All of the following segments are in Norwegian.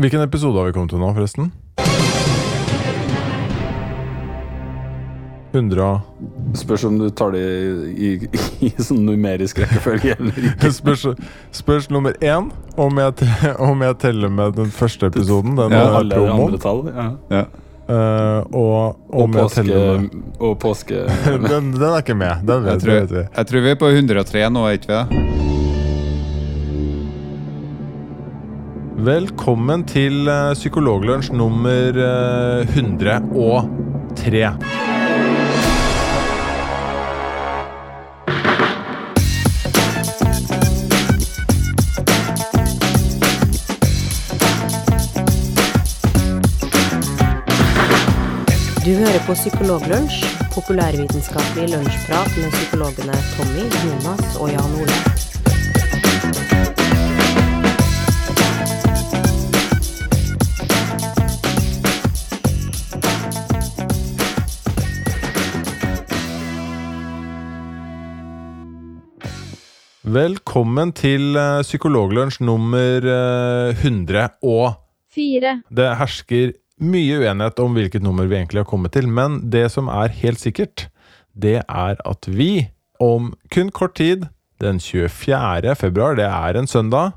Hvilken episode har vi kommet til nå, forresten? 100 Spørs om du tar det i, i, i sånn numerisk rekkefølge eller ikke. spørs, spørs nummer én om jeg, om jeg teller med den første episoden, den Ja, alle promoen. andre tall. Ja. Ja. Uh, og Og om jeg påske, teller med og påske den, den er ikke med. Den Jeg vet, tror, vet vi. jeg tror vi er på 103 nå, er ikke vi det? Velkommen til eh, Psykologlunsj nummer eh, 103. Du hører på Psykologlunsj, populærvitenskapelig lunsjprat med psykologene Tommy, Jonas og Jan Ole. Velkommen til eh, Psykologlunsj nummer eh, 103. Fire. Det hersker mye uenighet om hvilket nummer vi egentlig har kommet til, men det som er helt sikkert, det er at vi om kun kort tid, den 24. februar, det er en søndag,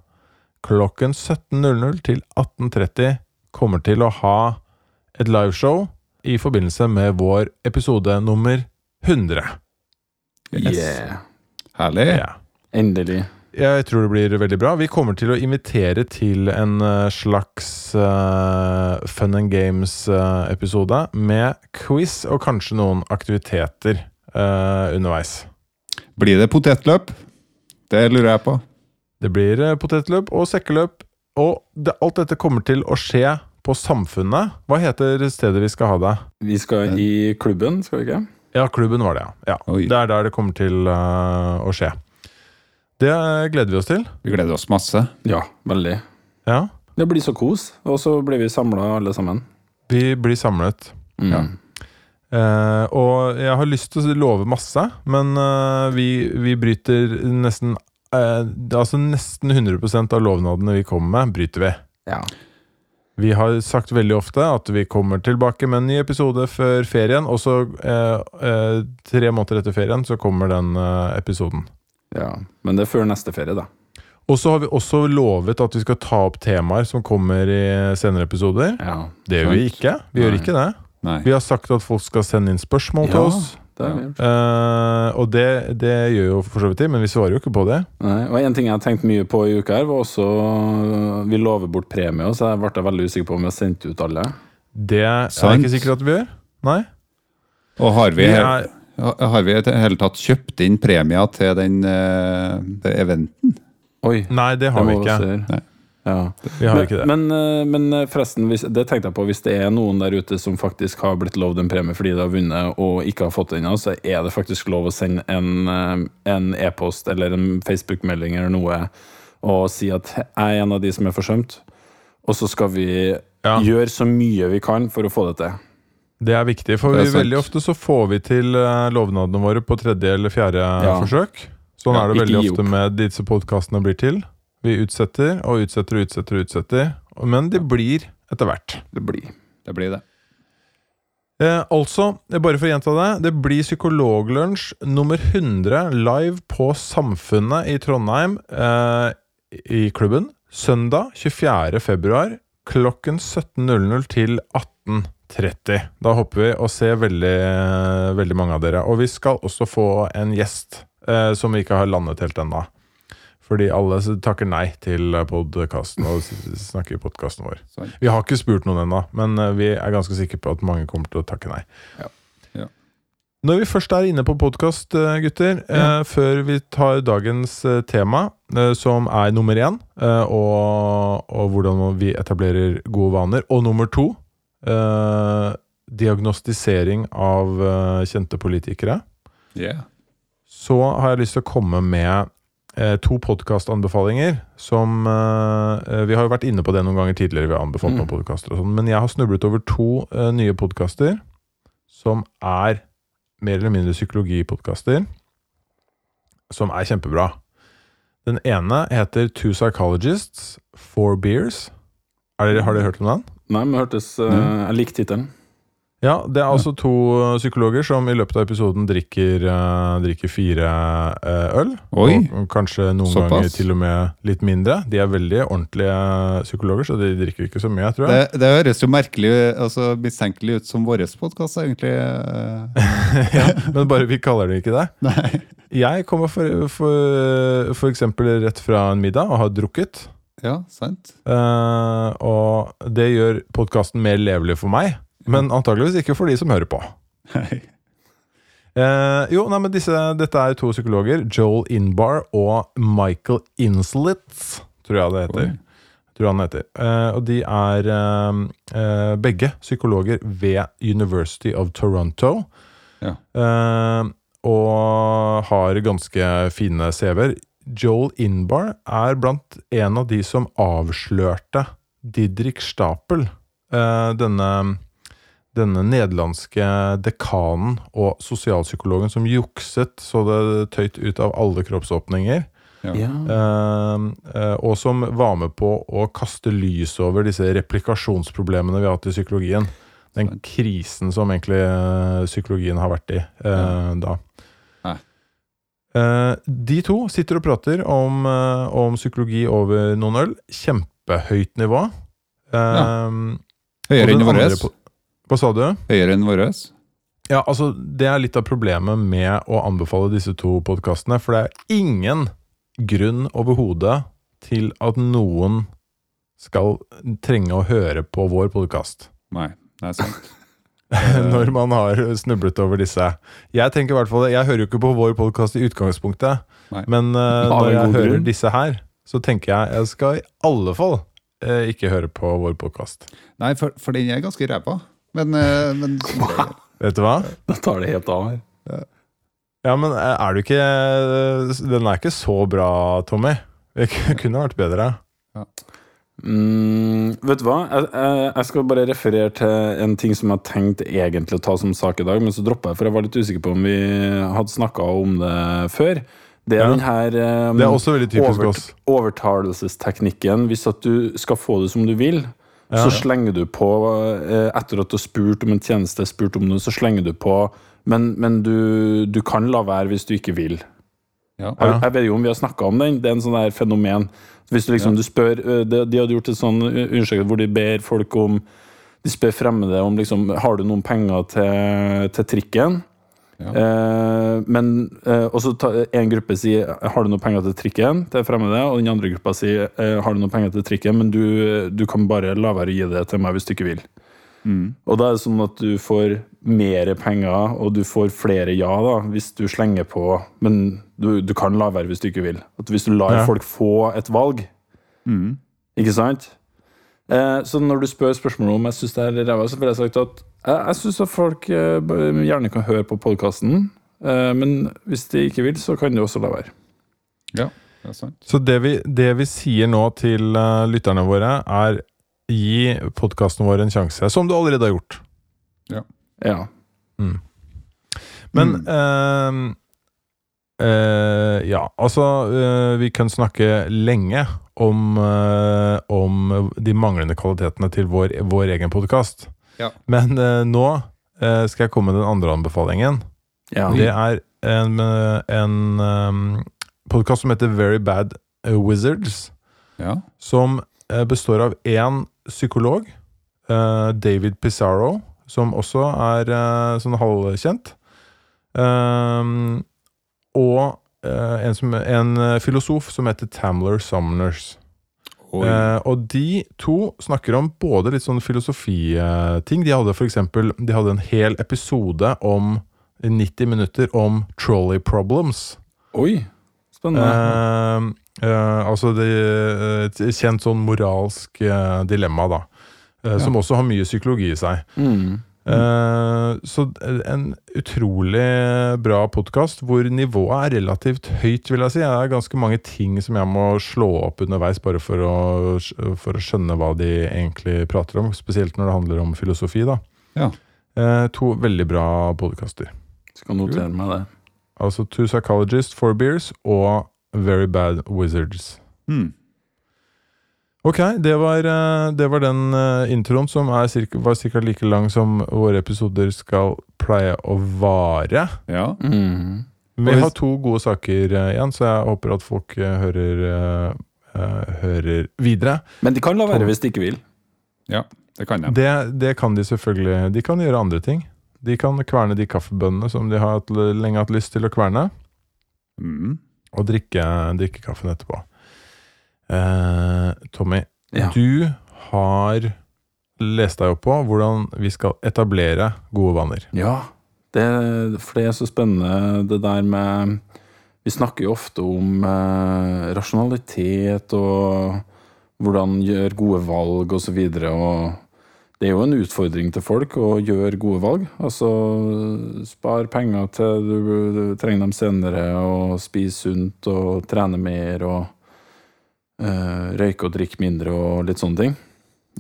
klokken 17.00 til 18.30, kommer til å ha et liveshow i forbindelse med vår episode nummer 100. Yes. Yeah. Herlig. Ja. Endelig. Jeg tror det blir veldig bra. Vi kommer til å invitere til en eh, slags uh, fun and games-episode med quiz og kanskje noen aktiviteter uh, underveis. Blir det potetløp? Det lurer jeg på. Det blir eh, potetløp og sekkeløp, og det, alt dette kommer til å skje på Samfunnet. Hva heter stedet vi skal ha det? Vi skal i klubben, skal vi ikke? Ja, klubben var det, ja. ja. Det er der det kommer til uh, å skje. Det gleder vi oss til. Vi gleder oss masse. Ja, veldig. Ja. Det blir så kos, og så blir vi samla alle sammen. Vi blir samlet. Mm. Ja. Eh, og jeg har lyst til å love masse, men eh, vi, vi bryter nesten eh, er Altså nesten 100% av lovnadene vi kommer med, bryter vi. Ja. Vi har sagt veldig ofte at vi kommer tilbake med en ny episode før ferien, og så eh, eh, tre måneder etter ferien så kommer den eh, episoden. Ja. Men det er før neste ferie, da. Og så har vi også lovet at vi skal ta opp temaer som kommer i senere episoder. Ja. Det gjør vi ikke. Vi gjør ikke det. Nei. Vi har sagt at folk skal sende inn spørsmål til oss. Det. Eh, og det, det gjør jo for så vidt de, men vi svarer jo ikke på det. Nei, og En ting jeg har tenkt mye på i uka, her var også Vi lover bort premie, så jeg ble veldig usikker på om vi har sendt ut alle. Det er jeg ikke sikker at vi gjør. Nei. Og har vi, Vi er, har vi i det hele tatt kjøpt inn premier til den eh, det eventen? Oi, nei, det har det vi ikke. Ja. Vi har men, ikke det. Men, eh, men eh, forresten, hvis, det tenkte jeg på hvis det er noen der ute som faktisk har blitt lovd en premie fordi de har vunnet og ikke har fått den ennå, så er det faktisk lov å sende en e-post e-post eller en Facebook-melding eller noe og si at jeg er en av de som er forsømt, og så skal vi Ja. gjøre så mye vi kan for å få det til. Det er viktig, for er vi, veldig ofte så får vi til eh, lovnadene våre på tredje eller fjerde Ja. forsøk. Sånn Ja, er det veldig ofte med disse podkastene blir til. Vi utsetter og utsetter og utsetter, og utsetter men de blir etter hvert. Det blir. Det blir det. Eh, altså, eh, bare for å gjenta det, det blir Psykologlunsj nummer 100 live på Samfunnet i Trondheim eh, i klubben. Søndag 24. februar klokken 17.00 til 18.30. Da håper vi å se veldig, veldig mange av dere. Og vi skal også få en gjest eh, som vi ikke har landet helt ennå. Fordi alle takker nei til podkasten og snakker i podkasten vår. Sånn. Vi har ikke spurt noen ennå, men eh, vi er ganske sikre på at mange kommer til å takke nei. Ja. Ja. Når vi først er inne på podkast, gutter, eh, før vi tar dagens eh, tema, eh, som er nummer én, eh, og, og hvordan vi etablerer gode vaner, og nummer to eh, diagnostisering av eh, kjente politikere, Yeah. så har jeg lyst til å komme med eh, to podkastanbefalinger som eh, Vi har jo vært inne på det noen ganger tidligere, vi har anbefalt Mm. noen podkaster og sånn, men jeg har snublet over to eh, nye podkaster som er mer eller mindre psykologipodkaster, som er kjempebra. Den ene heter Two Psychologists, Four Beers, Er dere, har dere hørt om den? Nei, men hørtes eh, Jeg likte tittelen. Ja, det er altså to psykologer som i løpet av episoden drikker, uh, drikker fire uh, øl. Oi. Og, kanskje noen Såpass. ganger til og med litt mindre. De er veldig ordentlige psykologer, så de drikker ikke så mye, tror jeg. Det, det høres jo merkelig, altså mistenkelig ut som vår podkast, egentlig. eh. ja, men bare vi kaller det ikke det. Nei. Jeg kommer for, for, for eksempel rett fra en middag og har drukket. Ja, sant. Uh, og det gjør podkasten mer levelig for meg, men antageligvis ikke for de som hører på. Eh, jo, nei, men disse, dette er to psykologer. Joel Inbar og Michael Inslitz, tror jeg det heter. Tror han heter. Uh, og de er begge psykologer ved University of Toronto. Ja. Og har ganske fine CV-er. Joel Inbar er blant en av de som avslørte Didrik Stapel, eh, denne denne nederlandske dekanen og sosialpsykologen som jukset så det tøyt ut av alle kroppsåpninger. Ja. Ja. Eh, eh, og som var med på å kaste lys over disse replikasjonsproblemene vi har hatt i psykologien. Den krisen som egentlig psykologien har vært i eh, da. Eh, de to sitter og prater om, eh, om psykologi over noen øl. Kjempehøyt nivå. Ja. Høyere enn vår. andre Hva sa du? Høyere enn vår. Ja, altså Det er litt av problemet med å anbefale disse to podkastene. For det er ingen grunn overhodet til at noen skal trenge å høre på vår podkast. Nei, det er sant. Når man har snublet over disse. Jeg tenker i hvert fall jeg hører jo ikke på vår podkast i utgangspunktet, Nei. men uh, når jeg hører grunn. disse her, så tenker jeg jeg skal i alle fall uh, ikke høre på vår podkast. Nei, for, for den er ganske ræva. Men, uh, men Vet du hva? Da tar det helt av her. Ja, men eh, er du ikke Den er ikke så bra, Tommy. Det kunne vært bedre. Mm, vet du hva? Jeg, jeg, jeg skal bare referere til en ting som jeg tenkte egentlig å ta som sak i dag, men så droppa jeg, for jeg var litt usikker på om vi hadde snakka om det før. Det er Ja. den her um, Det er også veldig typisk overt- oss. overtalelsesteknikken. Hvis at du skal få det som du vil, Ja. så slenger du på eh, Etter at du har spurt om en tjeneste, spurt om noe, så slenger du på Men, men du, du kan la være hvis du ikke vil. Ja. Jeg, jeg vet jo om vi har snakka om den. Det er en sånn der fenomen. Hvis du liksom, du spør de, de hadde gjort et sånn undersøkelse hvor de ber folk om De spør fremmede om liksom Har du noen penger til, til trikken. Ja. Eh, men eh, Og så ta- en gruppe sier Har du noen penger til trikken til fremmede, og den andre gruppa sier Har du noen penger til trikken, men du, du kan bare la være å gi det til meg hvis du ikke vil. Mm. Og da er det sånn at du får mer penger, og du får flere ja da, hvis du slenger på, men du, du kan la være hvis du ikke vil. At hvis du lar Ja. folk få et valg, Mm. ikke sant? Eh, så når du spør spørsmålet om jeg syns det er ræva, så vil jeg sagt at jeg, jeg syns at folk eh, gjerne kan høre på podkasten, eh, men hvis de ikke vil, så kan de også la være. Ja, det er sant. Så det vi, det vi sier nå til eh, lytterne våre, er gi podkasten vår en sjanse. Som du allerede har gjort. Ja. Men Mm. eh, eh, Ja, altså eh, Vi kan snakke lenge om, eh, om de manglende kvalitetene til vår, vår egen podkast. Ja. Men eh, nå eh, skal jeg komme med den andre anbefalingen. ja. Det er en, en um, podkast som heter Very Bad Wizards. Ja. Som består av én psykolog, eh, David Pizarro, som også er eh, sånn halvkjent. Um, og eh, en, som, en eh, filosof som heter Tamler Sumners. Eh, og de to snakker om både litt sånn filosofiting. De hadde for eksempel De hadde en hel episode om 90 minutter om trolley problems. Oi, spennende. Uh, uh, altså det, eh, et kjent sånn moralsk uh, dilemma, da. Som også har mye psykologi i seg. Mm. Eh, så en utrolig bra podkast hvor nivået er relativt høyt, vil jeg si. Det er ganske mange ting som jeg må slå opp underveis bare for å, for å skjønne hva de egentlig prater om. Spesielt når det handler om filosofi, da. Ja. Eh, to veldig bra podkaster. Skal notere meg det. Altså Two Psychologists, Four Beers og Very Bad Wizards. Mm. Ok, det var, eh, det var den eh, introen som er cirka, var ca. like lang som våre episoder skal pleie å vare. Ja. Mm. Vi har to gode saker eh, igjen, så jeg håper at folk hører, hører videre. Men de kan la være hvis de ikke vil. Ja, Det kan de. Det, det kan de selvfølgelig. De kan gjøre andre ting. De kan kverne de kaffebønnene som de har lenge hatt lyst til å kverne, Mm. og drikke, drikke kaffen etterpå. Eh, Tommy, Ja. du har lest deg opp på hvordan vi skal etablere gode vaner. Ja, det, for det er så spennende det der med Vi snakker jo ofte om eh, rasjonalitet og hvordan gjøre gode valg og så videre, og det er jo en utfordring til folk å gjøre gode valg. Altså spar penger til du, du trenger dem senere, og spise sunt og trene mer og eh, røyke og drikke mindre og litt sånne ting.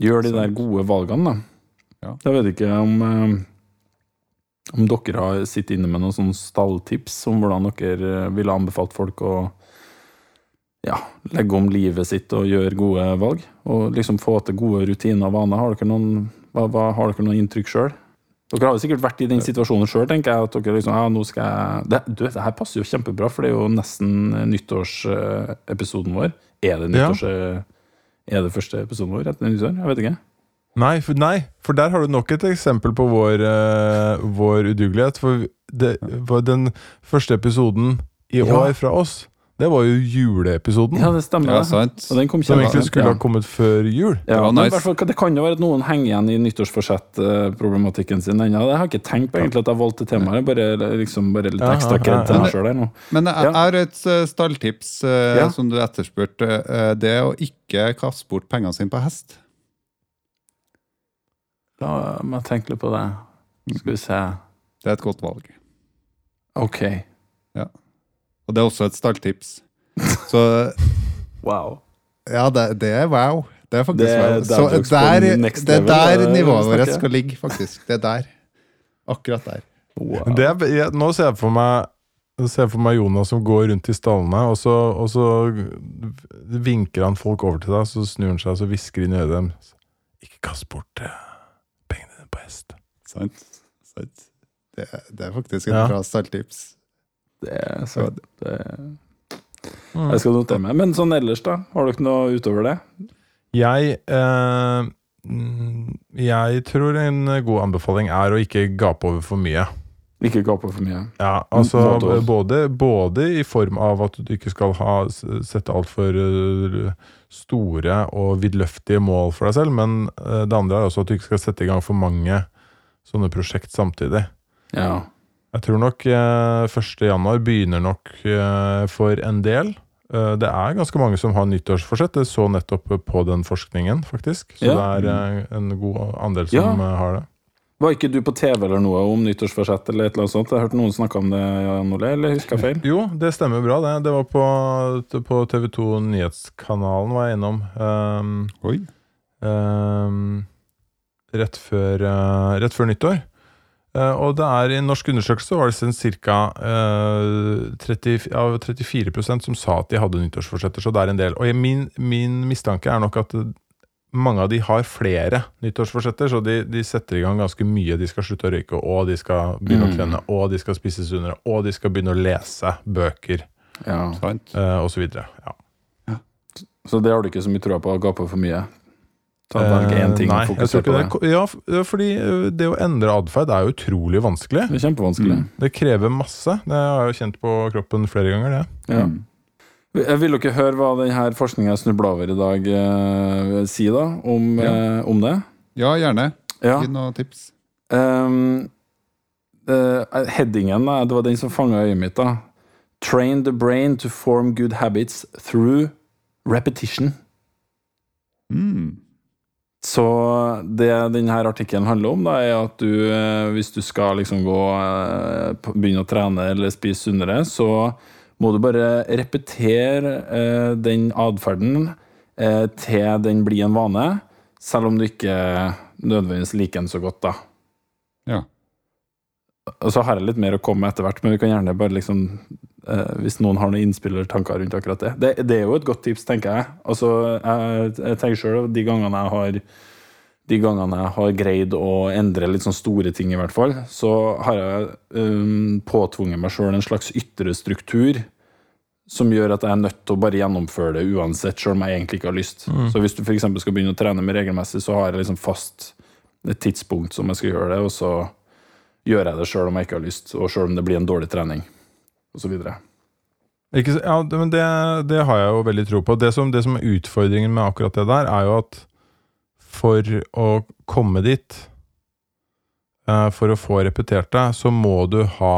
Gjør de der gode valgene, da. Ja. Jeg vet ikke om eh, om dere har sittet inne med noen sånne stalltips om hvordan dere eh, ville anbefalt folk å ja, legge om livet sitt og gjøre gode valg? Og liksom få til gode rutiner og vaner. Har dere noen, hva, hva, har dere noen inntrykk sjøl? Dere har jo sikkert vært i den situasjonen sjøl, tenker jeg. At dere liksom, ja, nå skal jeg det, du, det her passer jo kjempebra, for det er jo nesten nyttårsepisoden vår. Er det Ja. Er det første episoden vår etter nyttår? Jeg vet ikke. Nei, for, nei, for der har du nok et eksempel på vår, uh, vår udugelighet. For det var den første episoden i Ja. år fra oss, det var jo juleepisoden. Ja, det stemmer. Ja, sant. Og den kom som egentlig skulle ja. ha kommet før jul. Ja, var nice. hvert fall, Det kan jo være at noen henger igjen i nyttårsforsett-problematikken sin ennå. Jeg har ikke tenkt på egentlig at jeg valgte temaet. Bare, liksom, bare litt ekstra ja, kred til ja. meg sjøl der nå. Men jeg Ja. jeg har et eh, stalltips eh, Ja. som du etterspurte. eh, Det å ikke kaste bort pengene sine på hest. La meg tenke litt på det. Skal vi se. Det er et godt valg. Ok. Og det er også et stalltips. Så Wow. ja, det, det er wow. Det er faktisk Det er wow. Så på der, next det er level, der det er nivået snakker. vårt skal ligge, faktisk. Det er der. Akkurat der. wow. Det er, jeg, nå ser jeg for meg jeg ser for meg Jonas som går rundt i stallene, og så, og så vinker han folk over til deg, så snur han seg og så hvisker inn i øret dem Ikke kast bort eh, pengene dine på hest. Sant? Sant. Det, det er faktisk et Ja. bra stalltips. Det er så det, Mm. Jeg skal notere meg. Men sånn ellers, da? Har dere noe utover det? Jeg eh, mm, Jeg tror en god anbefaling er å ikke gape over for mye. Ikke gape for mye. Ja, altså både, både i form av at du ikke skal ha, sette altfor uh, store og vidløftige mål for deg selv, men uh, det andre er også at du ikke skal sette i gang for mange sånne prosjekt samtidig. Ja. Jeg tror nok eh, 1. januar begynner nok eh, for en del. Eh, det er ganske mange som har nyttårsforsett. Det så nettopp på den forskningen, faktisk. Så Ja. det er eh, en god andel som Ja. eh, har det. Var ikke du på TV eller noe om nyttårsforsett eller et eller annet sånt? Jeg hørte noen snakke om det, Jan Ole, eller husker jeg feil? Jo, det stemmer bra, det. Det var på, på TV2 Nyhetskanalen var jeg innom. Um, Oi. um, rett, før, uh, rett før nyttår. Uh, og det er i en norsk undersøkelse var det ca. 30, av 34% som sa at de hadde nyttårsforsetter, så det er en del. Og min, min mistanke er nok at mange av de har flere nyttårsforsetter, så de, de setter i gang ganske mye. De skal slutte å røyke, og de skal begynne Mm. å trene, og de skal spise sunnere, og de skal begynne å lese bøker, Ja. Sant. uh, osv. Ja. Så det har du ikke så mye troa på å gape for mye? Ta Velge én ting Eh, nei, og fokusere på det. det? Ja, fordi uh, det å endre atferd er utrolig vanskelig. Det er kjempevanskelig. Mm. Det krever masse. Det har jeg jo kjent på kroppen flere ganger, det. Ja. Jeg Vil dere høre hva denne forskninga jeg snubla over i dag, eh, sier da, om, Ja. eh, om det? Ja, gjerne. Ja. Gi noen tips. Um, uh, headingen, det var den som fanga øyet mitt. da Train the brain to form good habits through repetition. Mm. Så det denne artikkelen handler om, da, er at du, eh, hvis du skal liksom gå eh, begynne å trene eller spise sunnere, så må du bare repetere eh, den atferden til den blir en vane, selv om du ikke nødvendigvis liker den så godt, da. Ja. Og så har jeg litt mer å komme med etter hvert, men vi kan gjerne bare liksom eh, Hvis noen har noen innspill eller tanker rundt akkurat det. det. Det er jo et godt tips, tenker jeg. Altså, jeg, jeg tenker selv, De gangene jeg har de gangene jeg har greid å endre litt sånn store ting, i hvert fall, så har jeg um, påtvunget meg sjøl en slags ytre struktur som gjør at jeg er nødt til å bare gjennomføre det uansett, selv om jeg egentlig ikke har lyst. Så hvis du f.eks. skal begynne å trene med regelmessig, så har jeg liksom fast et tidspunkt som jeg skal gjøre det, og så gjør jeg det sjøl om jeg ikke har lyst, og sjøl om det blir en dårlig trening, osv. Ikke, ja, det, men det, det har jeg jo veldig tro på. Det som, det som er utfordringen med akkurat det der, er jo at for å komme dit, eh, for å få repetert det, så må du ha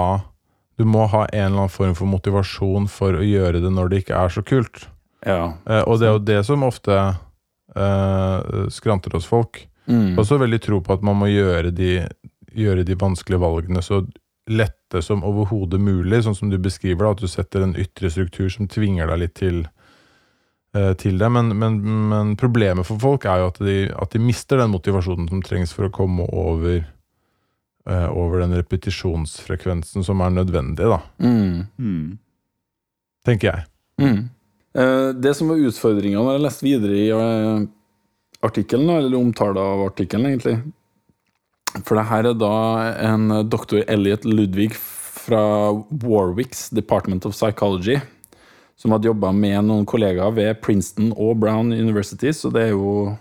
Du må ha en eller annen form for motivasjon for å gjøre det når det ikke er så kult. Ja. Eh, og det er jo det som ofte eh, skranter hos folk. Mm. Også veldig tro på at man må gjøre de, gjøre de vanskelige valgene så lette som overhodet mulig, sånn som du beskriver det, at du setter en ytre struktur som tvinger deg litt til, eh, til det. Men, men, men problemet for folk er jo at de, at de mister den motivasjonen som trengs for å komme over, eh, over den repetisjonsfrekvensen som er nødvendig, da, Mm. Mm. tenker jeg. Mm. Eh, Det som var utfordringa når jeg leste videre i eh, artikkelen, eller omtale av artikkelen, egentlig For det her er da en doktor Elliot Ludvig fra Warwicks Department of Psychology, som hadde jobba med noen kollegaer ved Princeton og Brown University, så det er jo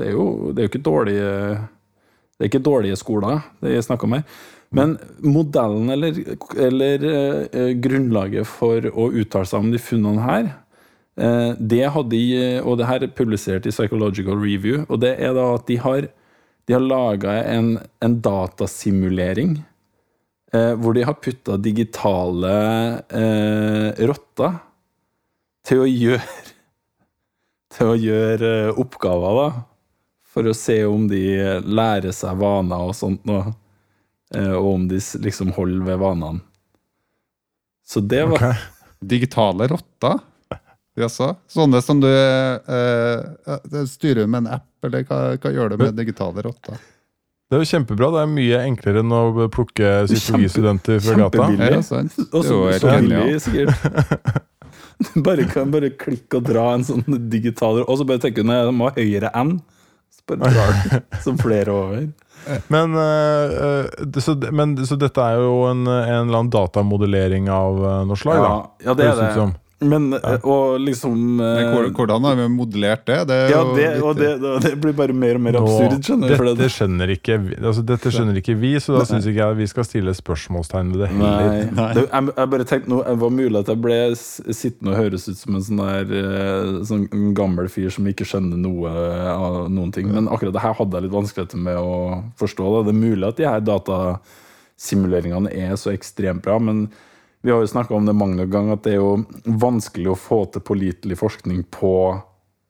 det er jo, det er jo ikke dårlige Det er ikke dårlige skoler det er snakk om her. Men modellen eller, eller eh, grunnlaget for å uttale seg om de funnene her, eh, det hadde de, og det her er publisert i Psychological Review, og det er da at de har, de har laga en, en datasimulering eh, hvor de har putta digitale eh, rotter til å gjøre til å gjøre eh, oppgaver, da. For å se om de lærer seg vaner og sånt noe. eh, Og om de liksom holder ved vanene. Så det var okay. Digitale rotter? Jaså? Sånne som du eh, eh, styrer med en app, eller hva, hva gjør du med digitale rotter? Det er jo kjempebra. Det er mye enklere enn å plukke psykologistudenter fra gata. Ja, sant? Og Det er så billig, sikkert. Bare kan bare klikke og dra en sånn digital Og så bare tenker du at jeg må ha høyere enn. Så bare drar du som flere over. Men, eh, eh, så, men så dette er jo en, en eller annen datamodellering av noe slag, Ja, da. ja, det er det. som. Men eh, og liksom eh, Men Hvordan har vi modellert det? Det er Ja, jo det, litt- og det, det blir bare mer og mer Nå- absurd, skjønner Dette det- skjønner ikke altså, dette skjønner ikke vi, så da syns ikke jeg vi skal stille spørsmålstegn ved det. Nei. Nei. Det, jeg, jeg bare tenkte nå, det var mulig at jeg ble sittende og høres ut som en sånn der eh, sånn gammel fyr som ikke skjønner noe av noen ting. Men akkurat det her hadde jeg litt vanskeligheter med å forstå. Da. Det er mulig at de her datasimuleringene er så ekstremt bra, men vi har jo snakka om det mange ganger, at det er jo vanskelig å få til pålitelig forskning på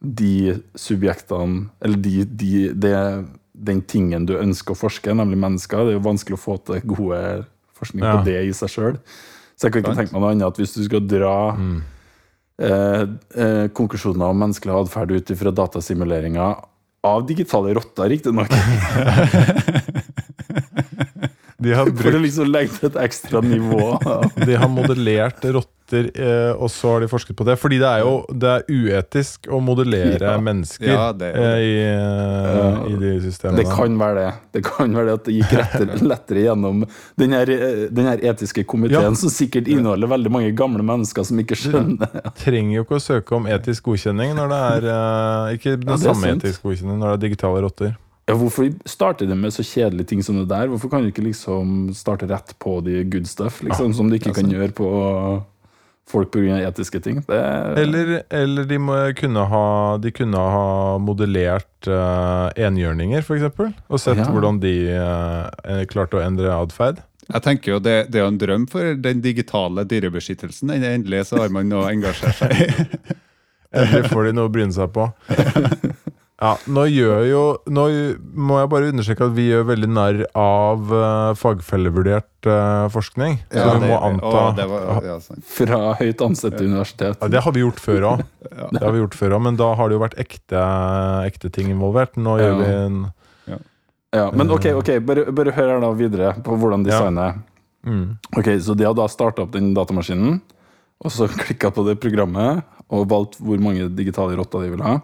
de subjektene Eller de, de, de, den tingen du ønsker å forske, nemlig mennesker. Det er jo vanskelig å få til gode forskning Ja. på det i seg sjøl. Så jeg kan ikke tenke meg noe annet at hvis du skal dra Mm. eh, eh, konklusjoner om menneskelig atferd ut fra datasimuleringer av digitale rotter, riktignok, De har, for å liksom legge til et ekstra nivå. de har modellert rotter, eh, og så har de forsket på det. Fordi det er jo det er uetisk å modellere Ja. mennesker Ja, det eh, i, uh, i de systemene. Det kan være det. Det kan være det at det gikk lettere, lettere gjennom den her, den her etiske komiteen, Ja. som sikkert inneholder veldig mange gamle mennesker som ikke skjønner. trenger jo ikke å søke om etisk godkjenning når det er eh, Ikke den samme etisk godkjenning når det er digitale rotter. Ja, hvorfor starter de med så kjedelige ting som det der? Hvorfor kan du ikke liksom starte rett på de good stuff, liksom, som du ikke kan gjøre på folk pga. etiske ting? Det, Eller, eller de, må kunne ha, de kunne ha modellert uh, enhjørninger, f.eks. Og sett Ja. hvordan de uh, klarte å endre atferd. Jeg tenker jo det, det er en drøm for den digitale dyrebeskyttelsen. Endelig så har man noe å engasjere seg i. Endelig får de noe å bryne seg på. Ja, nå gjør jo Nå må jeg bare understreke at vi gjør veldig narr av uh, fagfellevurdert uh, forskning. Så Ja, vi må anta å, var, ja, fra høyt ansette universitet. ja, Det har vi gjort før òg. Det har vi gjort før også, men da har det jo vært ekte, ekte ting involvert. Nå gjør Ja. vi en Ja, men ok, ok, bare, bare hør her da videre på hvordan designet er. Mm. Ok, Så de har da starta opp den datamaskinen, og så klikka på det programmet og valgt hvor mange digitale rotter de vil ha.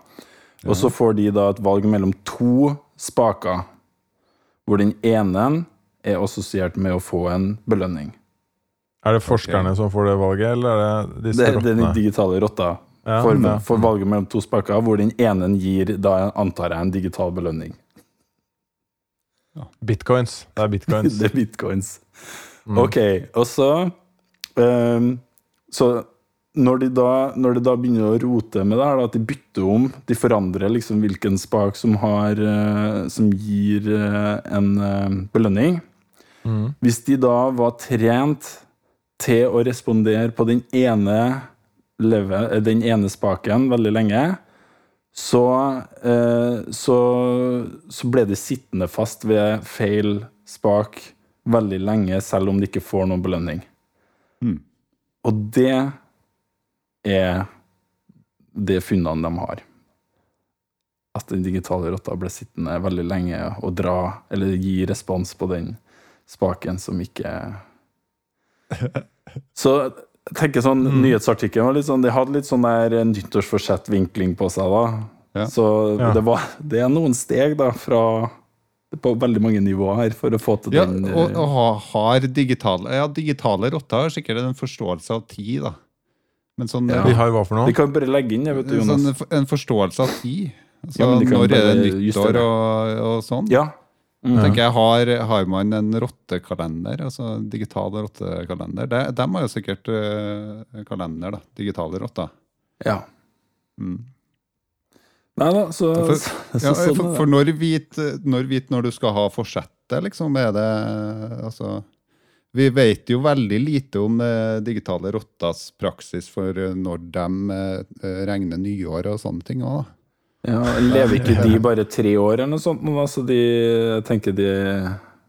Og så får de da et valg mellom to spaker, hvor den ene er assosiert med å få en belønning. Er det forskerne som får det valget, eller er det disse Det, det er den digitale rotta. Ja, for, ja. for valget mellom to spaker, hvor den ene gir, da antar jeg, en digital belønning. Bitcoins. Det er bitcoins. det er bitcoins. Mm. Ok, og så um, Så når de, da, når de da begynner å rote med det her, at de bytter om, de forandrer liksom hvilken spak som, har, eh, som gir eh, en eh, belønning Mm. Hvis de da var trent til å respondere på den ene, leve, eh, den ene spaken veldig lenge, så, eh, så, så ble de sittende fast ved feil spak veldig lenge, selv om de ikke får noen belønning. Mm. Og det er det funnene de har. At den digitale rotta ble sittende veldig lenge og dra, eller gi respons på den spaken som ikke Så jeg tenker sånn, Mm. nyhetsartikkelen var litt sånn, de hadde litt sånn der nyttårsforsett-vinkling på seg, da. Ja. Så Ja. det, var, det er noen steg da fra på veldig mange nivåer her for å få til Ja, den og, eh, og har digitale Ja, digitale rotter har sikkert en forståelse av tid, da. Men sånn, Ja. Vi har hva for noe? De kan bare legge inn det, vet du, Jonas. sånn, en forståelse av tid. Altså, Ja, når er det nyttår og, og sånn? Ja. Mm. tenker jeg, har, har man en rottekalender, altså digital rottekalender? De, de har jo sikkert uh, kalender, da. Digitale rotter. ja. Mm. Nei da, så, For- så, Ja, sånn for, for når vit når, vit når du skal ha forsettet, liksom, er det altså Vi vet jo veldig lite om eh, digitale rottas praksis for eh, når de eh, regner nyår og sånne ting òg, da. ja, Lever ikke de bare tre år eller noe sånt? nå, da? Så de jeg tenker de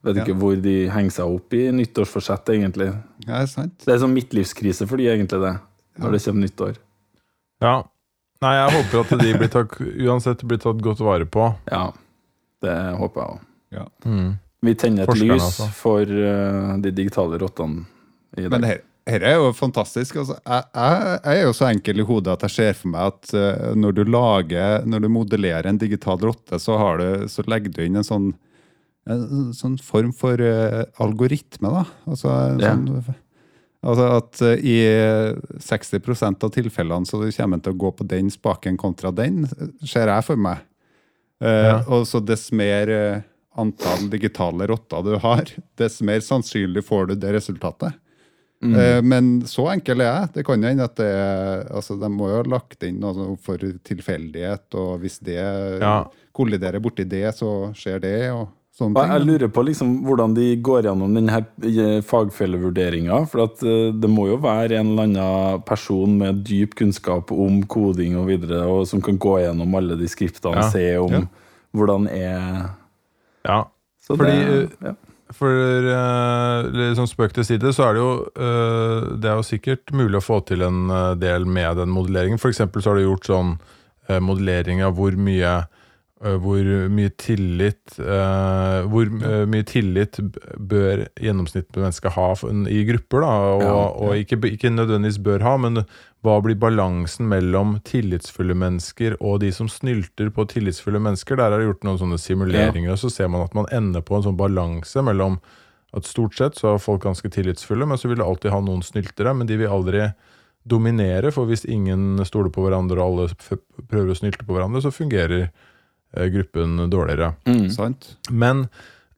vet ikke Ja. hvor de henger seg opp i nyttårsforsettet, egentlig. Ja, det, sant? Det er sånn midtlivskrise for de, egentlig, det. Når det kommer nyttår. Ja. Nei, jeg håper at de blir tatt, uansett blir tatt godt vare på. Ja, det håper jeg òg. Mm. Vi tenner et Forskerne, lys altså. for eh, de digitale rottene i dag. Men her, her er jo fantastisk. Altså, jeg, jeg, jeg er jo så enkel i hodet at jeg ser for meg at eh, når du lager, når du modellerer en digital rotte, så, har du, så legger du inn en sånn, en sånn form for eh, algoritme. da. Altså, en Ja. sånn, altså at eh, i 60% av tilfellene så kommer en til å gå på den spaken kontra den, ser jeg for meg. Eh, Ja. Og så dess mer eh, antall digitale rotter du har, dess mer sannsynlig får du det resultatet. Mm. Eh, Men så enkel er jeg. Det kan hende at det er altså De må jo ha lagt inn noe for tilfeldighet, og hvis det Ja. kolliderer borti det, så skjer det, og sånne ting. jeg lurer på liksom hvordan de går gjennom denne fagfellevurderinga. For at eh, det må jo være en eller annen person med dyp kunnskap om koding og videre, og som kan gå gjennom alle de skriptene Ja. og se om Ja. hvordan er Ja. Så Fordi, det, ja. For uh, liksom spøk til side, så er det jo uh, Det er jo sikkert mulig å få til en eh, del med den modelleringen. Eksempel så har du gjort sånn uh, modellering av hvor mye eh, hvor mye tillit eh, Hvor eh, mye tillit bør gjennomsnittlig menneske ha i grupper, da, og, Ja, og ikke, ikke nødvendigvis bør ha, men hva blir balansen mellom tillitsfulle mennesker og de som snylter på tillitsfulle mennesker? Der er det gjort noen sånne simuleringer, og så ser man at man ender på en sånn balanse mellom at stort sett så er folk ganske tillitsfulle, men så vil det alltid ha noen snyltere, men de vil aldri dominere, for hvis ingen stoler på hverandre og alle prøver å snylte på hverandre, så fungerer eh, gruppen dårligere. Mm. Men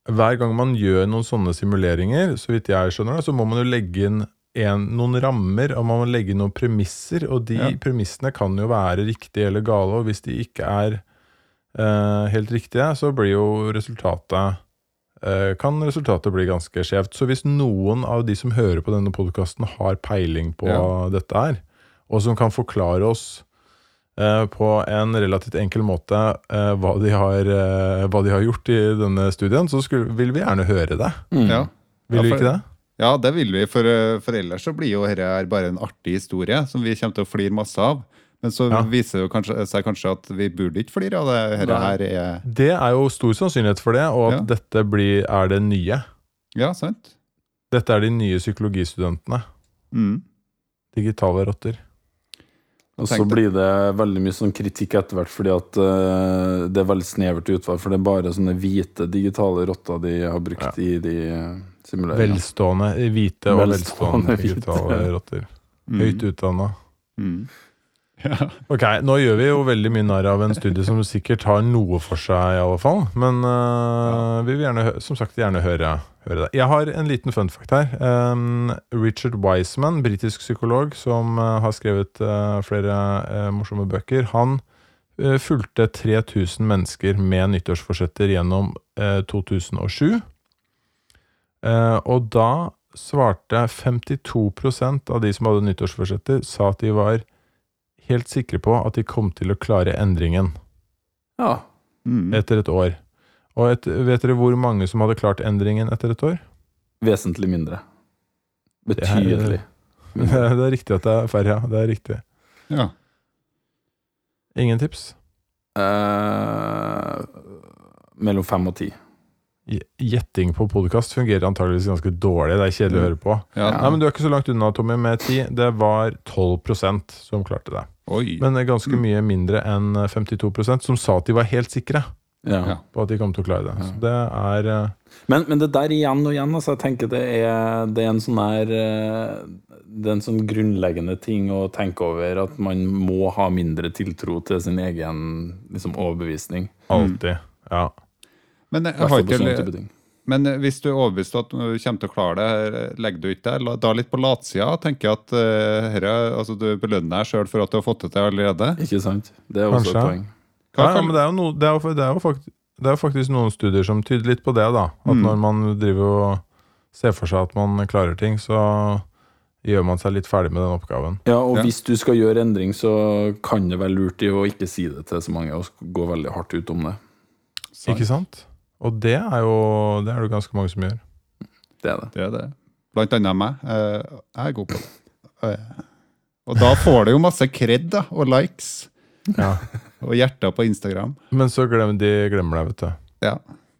hver gang man gjør noen sånne simuleringer, så vidt jeg skjønner det, så må man jo legge inn en, noen rammer, og man må legge noen premisser, og de Ja. premissene kan jo være riktige eller gale, og hvis de ikke er eh, helt riktige, så blir jo resultatet eh, kan resultatet bli ganske skjevt. Så hvis noen av de som hører på denne podkasten har peiling på Ja. dette her, og som kan forklare oss eh, på en relativt enkel måte eh, hva, de har, eh, hva de har gjort i denne studien, så skulle, vil vi gjerne høre det. Mm. Ja. Vil Ja, vi ikke det? Ja, det vil vi, for, eh, for ellers så blir jo dette her bare en artig historie som vi kommer til å flire masse av. Men så Ja. viser det kanskje, seg kanskje at vi burde ikke flire av det. Dette her er Det er jo stor sannsynlighet for det, og at Ja. dette blir, er det nye. Ja, sant? Dette er de nye psykologistudentene. Mm. Digitale rotter. Og så blir det veldig mye sånn kritikk etter hvert, fordi at uh, det er veldig snevert utvalg. For det er bare sånne hvite digitale rotter de har brukt i de uh, simuleringene. Velstående, hvite og Velstående velstående hvite. rotter. Mm. Høyt utdanna. Mm. Ja. Ok, nå gjør vi jo veldig mye narr av en studie som sikkert har noe for seg, i alle fall. Men øh, vi vil gjerne, som sagt, gjerne høre, høre det. Jeg har en liten fun fact her. Um, Richard Wiseman, britisk psykolog som uh, har skrevet uh, flere morsomme bøker, han fulgte 3000 mennesker med nyttårsforsetter gjennom øh, 2007. Eh, og da svarte 52% av de som hadde nyttårsforsetter, sa at de var helt sikre på at de kom til å klare endringen Ja. Mm. etter et år. Og et, vet dere hvor mange som hadde klart endringen etter et år? Vesentlig mindre. er- Betydelig. Det er riktig at det er færre, ja. Det er riktig. Ja. Ingen tips? Eh, mellom fem og ti. Gj- Gjetting på podkast fungerer antageligvis ganske dårlig. Det er kjedelig å høre på. Ja. Nei, men Du er ikke så langt unna, Tommy, med ti. Det var 12% som klarte det. Oi. Men det er ganske Mm. mye mindre enn 52% som sa at de var helt sikre Ja. Ja. på at de kom til å klare det. Så det er eh, Men, men det der igjen og igjen, altså, jeg tenker det er, det er en sånn her eh, Det er en sånn grunnleggende ting å tenke over, at man må ha mindre tiltro til sin egen liksom, overbevisning. alltid Ja. Men, sånne ikke, men hvis du er overbevist om at du kommer til å klare det, legger du ikke der da litt på latsida? Tenker jeg at uh, herre, altså, du belønner deg sjøl for at du har fått det til allerede? Ikke sant? Det er også Kanskje. et poeng. Hva ja, men det er jo, no, det er det er jo faktisk, det er jo faktisk noen studier som tyder litt på det. da At Mm. når man driver og ser for seg at man klarer ting, så gjør man seg litt ferdig med den oppgaven. Ja, og Ja. hvis du skal gjøre endring, så kan det være lurt i å ikke si det til så mange, og gå veldig hardt ut om det. Sant. Ikke sant? Og det er jo det er det ganske mange som gjør. Det er det. Det er det. Blant annet meg. Eh, jeg er god på det. Eh, Og da får du jo masse kred da, og likes Ja. og hjerter på Instagram. Men så glemmer de glemmer deg, vet du. Ja,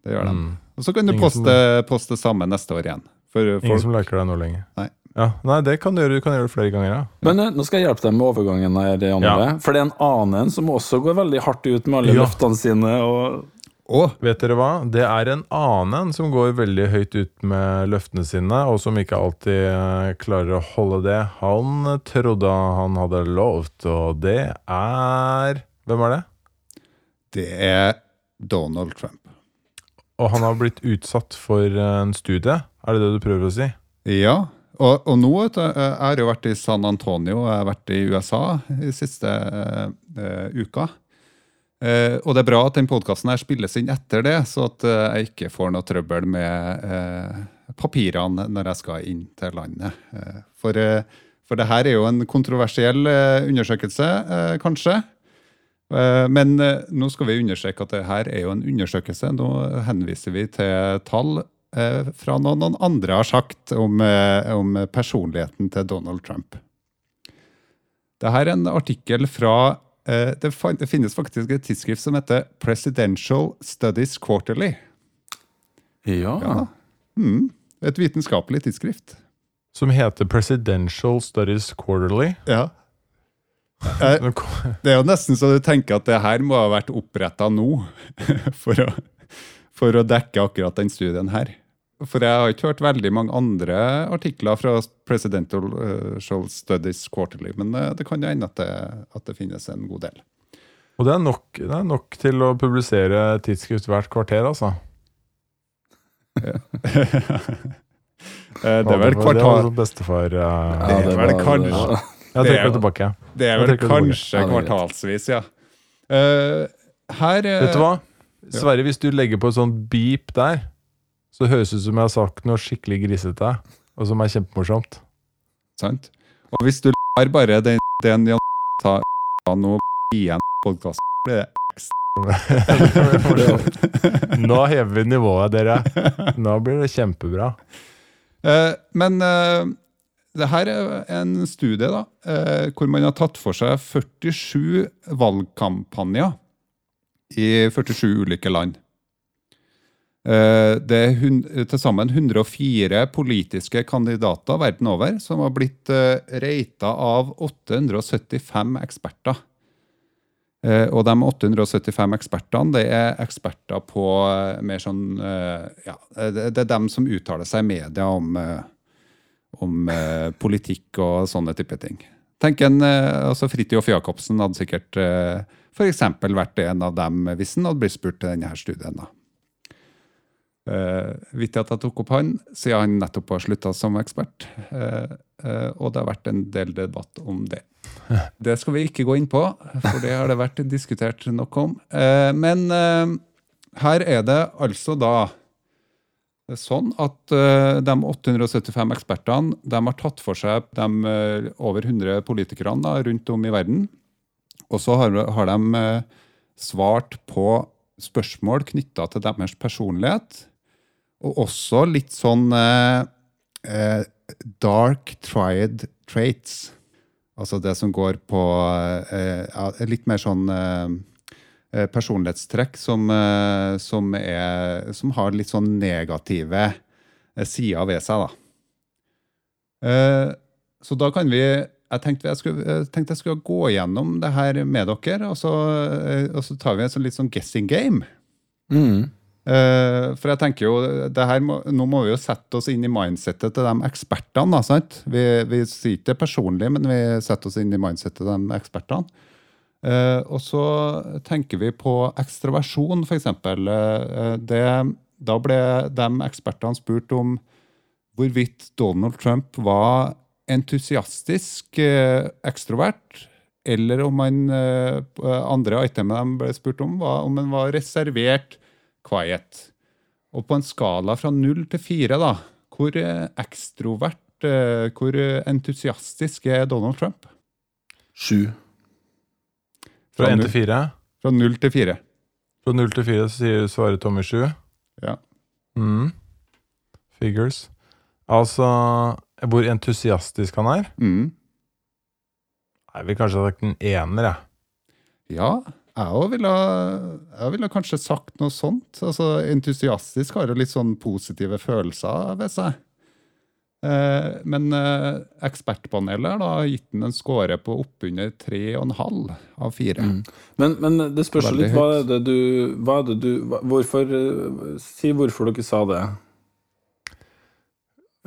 det gjør de. Mm. Og så kan du poste, som- poste, samme neste år igjen. For Ingen som liker deg nå lenger. Nei. Ja, Nei, det kan du gjøre. Du kan gjøre det flere ganger, ja. Men eh, nå skal jeg hjelpe deg med overgangen her, Janne, Ja. For det er en annen en som også går veldig hardt ut med alle Ja. løftene sine. Og Å, Vet dere hva? Det er en annen som går veldig høyt ut med løftene sine, og som ikke alltid eh, klarer å holde det. Han trodde han hadde lovt, og det er Hvem er det? det er Donald Trump. Og han har blitt utsatt for eh, en studie. Er det det du prøver å si? Ja, og, og nå jeg du, eh, jeg jo vært i San Antonio, jeg har vært i USA i siste uh, eh, uka. Eh, og det er bra at den podkasten spilles inn etter det, så at uh, jeg ikke får noe trøbbel med uh, papirene når jeg skal inn til landet. For, for det her er jo en kontroversiell undersøkelse, kanskje. Men nå skal vi understreke at det her er jo en undersøkelse. Nå henviser vi til tall fra noe noen andre har sagt om, om personligheten til Donald Trump. Dette er en artikkel fra det, det finnes faktisk et tidsskrift som heter Presidential Studies Quarterly. ja. Ja. Mm, et vitenskapelig tidsskrift. Som heter Presidential Studies Quarterly. Ja. Eh, Det er jo nesten så du tenker at det her må ha vært oppretta nå for å, for å dekke akkurat den studien her. For jeg har ikke hørt veldig mange andre artikler fra Presidential eh, Studies Quarterly, men eh, det kan jo hende at det, at det finnes en god del. Og det er, nok, det er nok til å publisere tidsskrift hvert kvarter, altså. Eh, det er vel kvartal det bestefar eh, det er vel kanskje- det Jeg er trekker det tilbake. Det er vel kanskje Ja, kvartalsvis, ja. Eh, her Vet du hva? Sverre, hvis du legger på et sånt beep der, så høres det ut som jeg har sagt noe skikkelig grisete, og som er kjempemorsomt. Sant? Og hvis du lar bare den, den Jan ta nå igjen podkast blir det Nå hever vi nivået, dere. Nå blir det kjempebra. Eh, Men eh, det her er en studie da, eh, hvor man har tatt for seg 47 valgkampanjer i 47 ulike land. Eh, Det er til sammen 104 politiske kandidater verden over som har blitt uh, reita av 875 eksperter. Eh, og de 875 ekspertene det er eksperter på eh, mer sånn eh, Ja, det, er dem som uttaler seg i media om, eh, om eh, politikk og sånne type ting. Tenk en, eh, altså Fridtjof Jacobsen hadde sikkert eh, f.eks. vært en av dem hvis han hadde blitt spurt til denne studien. da. Uh, Vittig at jeg tok opp han, siden han nettopp har slutta som ekspert. Uh, uh, og det har vært en del debatt om det. Det skal vi ikke gå inn på, for det har det vært diskutert nok om. Eh, men eh, her er det altså da sånn at eh, de 875 ekspertene de har tatt for seg de eh, over 100 politikerne da, rundt om i verden. Og så har, har de eh, svart på spørsmål knytta til deres personlighet. Og også litt sånn eh, eh, dark triad traits. Altså det som går på eh, litt mer sånn eh, eh, personlighetstrekk som, eh, som, er, som har litt sånn negative sider ved seg, da. Så da kan vi jeg tenkte jeg, skulle, jeg tenkte jeg skulle gå gjennom det her med dere, og så, og så tar vi en sånn litt sånn guessing game. Mm. Eh, for jeg tenker jo, må, Nå må vi jo sette oss inn i mindsettet til de ekspertene. da, sant? Vi, vi sier ikke det personlig, men vi setter oss inn i mindsettet til de ekspertene. Eh, og så tenker vi på ekstroversjon, f.eks. Det, da ble de ekspertene spurt om hvorvidt Donald Trump var entusiastisk eh, ekstrovert, eller om han eh, andre itemet de ble spurt om, var om han var reservert quiet. Og på en skala fra null til fire, da, hvor eh, ekstrovert, eh, hvor eh, entusiastisk er Donald Trump? Sju. Fra én 1 til 4. Fra null til fire. Fra 0 til 4 sier, svarer Tommy 7. Ja. Mm. Figures. Altså hvor entusiastisk han er. Mm. Jeg vil kanskje ha sagt en ener, jeg. Ja, jeg òg ville, ville kanskje sagt noe sånt. Altså, entusiastisk har jo litt sånn positive følelser ved seg. Eh, men eh, ekspertpanelet har da gitt den en score på oppunder 3,5 av 4. Mm. Men, men det spørs Veldig litt hva er det du, hva er det du hva, Hvorfor eh, Si hvorfor dere sa det.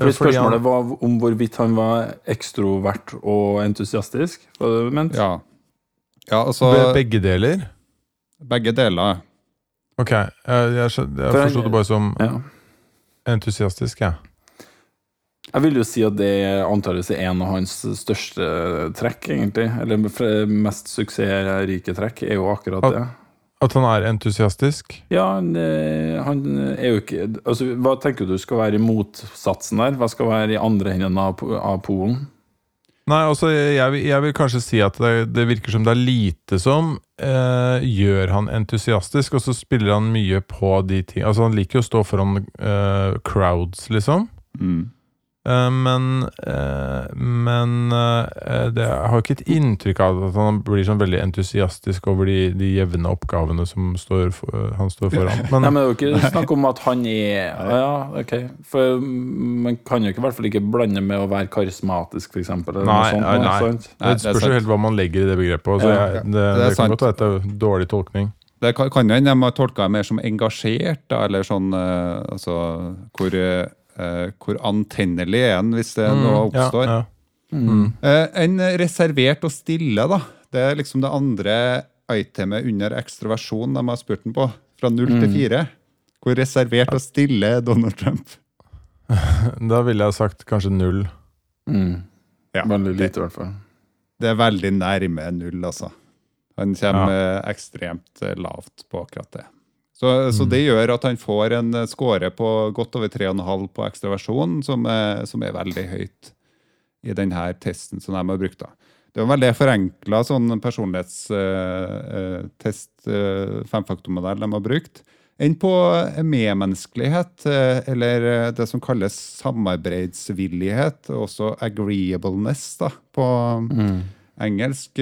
Fordi Fordi spørsmålet var om hvorvidt han var ekstrovert og entusiastisk. Var det du mente? Ja. Ja, altså Be- Begge deler? Begge deler. Ok, jeg, jeg, jeg forsto det bare som Ja. entusiastisk, jeg. Jeg vil jo si at det antakeligvis er en av hans største trekk, egentlig. Eller mest suksessrike trekk, er jo akkurat At- det. At han er entusiastisk? Ja, han, eh, han er jo ikke altså, Hva tenker du skal være i motsatsen der? Hva skal være i andre enden av, av polen? Nei, altså, jeg, jeg vil kanskje si at det, det virker som det er lite som eh, gjør han entusiastisk, og så spiller han mye på de ting Altså, han liker jo å stå foran eh, crowds, liksom. Mm. Eh, men eh, men eh, det, jeg har ikke et inntrykk av at han blir sånn veldig entusiastisk over de, de jevne oppgavene som står for, han står foran. Men, Nei, men det er jo ikke snakk om at han er Ja, ok. For man kan jo ikke i hvert fall ikke blande med å være karismatisk, f.eks. Eller Nei, sånt. nei, noe nei. det spørs jo helt hva man legger i det begrepet. Så Ja, jeg, det, det det, kan godt være er dårlig tolkning. Det kan hende de har tolka det mer som engasjert, da, eller sånn altså, hvor, eh, hvor antennelig er en hvis det Mm, noe oppstår. ja. Mm. Uh, en reservert og stille, da. Det er liksom det andre itemet under ekstroversjon de har spurt den på. Fra null til Mm. fire. Hvor reservert og stille er Donald Trump? Da ville jeg sagt kanskje null. Mm. Ja, Veldig lite, i hvert fall. Det er veldig nærme null, altså. Han kommer ja. ekstremt eh, lavt på akkurat det. Så, så Mm. det gjør at han får en eh, score på godt over 3,5 på ekstraversjon, som, som er veldig høyt i denne testen som de har brukt. da. Det er en veldig forenkla sånn personlighetstest, uh, femfaktormodell, de har brukt. Enn på medmenneskelighet, eh, eller eh, det som kalles samarbeidsvillighet, også agreeableness da, på Mm. engelsk.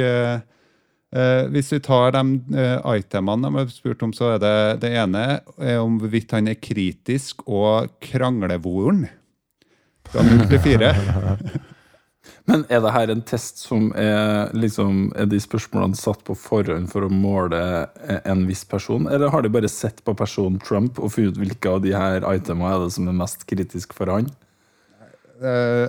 Eh, Eh, hvis vi tar de eh, itemene de har spurt om, så er det det ene er om hvorvidt han er kritisk og kranglevoren. Fra 0 til 4. Men er det her en test som er liksom Er de spørsmålene satt på forhånd for å måle en viss person, eller har de bare sett på personen Trump og funnet ut hvilke av de her itemene er det som er mest kritisk for han? Eh,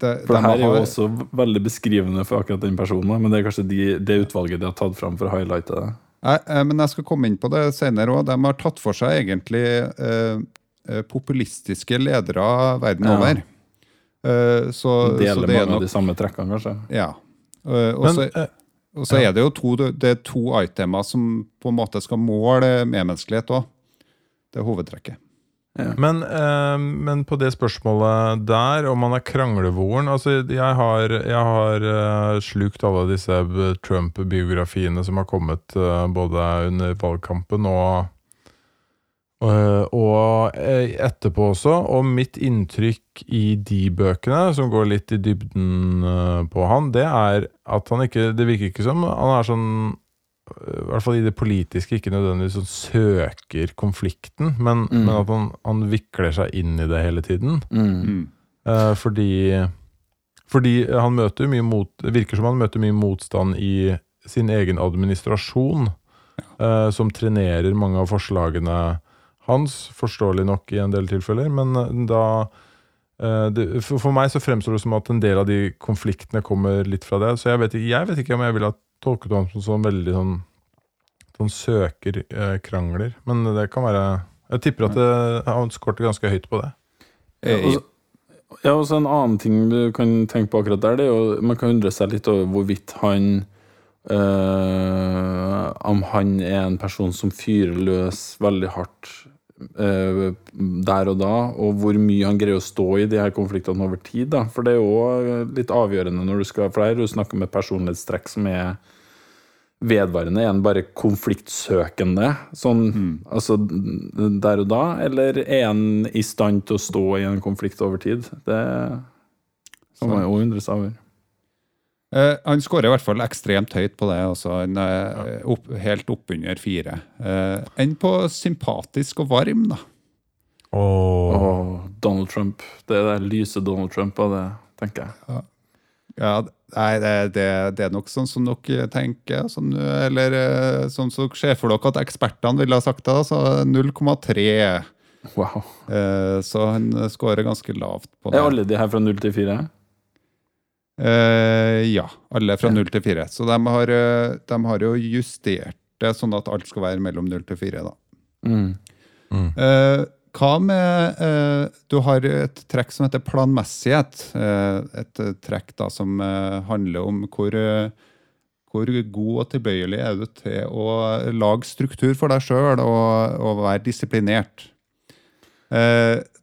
det, For det her er jo har- også veldig beskrivende for akkurat den personen, men det er kanskje de, det utvalget de har tatt fram for å highlighte det. Nei, eh, men jeg skal komme inn på det senere òg. De har tatt for seg egentlig eh, eh, populistiske ledere verden Ja. over. Eh, så, så Deler det er mange nok av de samme trekkene, kanskje. Ja. Eh, og så eh, ja. er det jo to, det er to itemer som på en måte skal måle medmenneskelighet òg. Det er hovedtrekket. Men, eh, men på det spørsmålet der, om han er kranglevoren altså Jeg har, jeg har uh, slukt alle disse eh, Trump-biografiene som har kommet uh, både under valgkampen og uh, og etterpå også. Og mitt inntrykk i de bøkene, som går litt i dybden på han, det er at han ikke Det virker ikke som han er sånn i hvert fall i det politiske, ikke nødvendigvis sånn søker konflikten, men, Mm. men at han, han vikler seg inn i det hele tiden. Mm. Eh, fordi fordi han møter mye mot, det virker som han møter mye motstand i sin egen administrasjon, eh, som trenerer mange av forslagene hans, forståelig nok i en del tilfeller. Men eh, da eh, det, for, for meg så fremstår det som at en del av de konfliktene kommer litt fra det. Så jeg vet jeg vet ikke om jeg vil ha tolket ham som sånn veldig sånn Sånn søker eh, krangler. Men det kan være Jeg tipper at det, han skårte ganske høyt på det. Eh, Ja, og så- Ja, og så En annen ting du kan tenke på akkurat der, det er jo man kan undre seg litt over hvorvidt han øh, Om han er en person som fyrer løs veldig hardt der og da, og hvor mye han greier å stå i de her konfliktene over tid. da, For det er jo litt avgjørende når du skal For her er det om et personlighetstrekk som er vedvarende? Er han bare konfliktsøkende sånn altså der og da, eller er han i stand til å stå i en konflikt over tid? Det kan man jo undre seg over. Eh, han skårer i hvert fall ekstremt høyt på det. Altså, han er opp, helt oppunder fire. Uh, enn på sympatisk og varm, da. Åh. oh. Donald Trump. Det er det lyse Donald Trump av det, tenker jeg. Ja, nei, det, det, det er nok sånn som dere tenker, sånn, eller eh, sånn som dere ser for dere at ekspertene ville ha sagt det. Altså 0,3. Wow. Uh, så han skårer ganske lavt på det. Er alle de her fra 0 til 4? Eh, ja, alle fra null 0 til 4. Så de har, eh, de har jo justert det sånn at alt skal være mellom 0 til 4. Da. Mm. Eh, hva med uh, Du har et trekk som heter planmessighet. Eh, et trekk da som handler om hvor, hvor god og tilbøyelig er du til å lage struktur for deg sjøl og, og være disiplinert.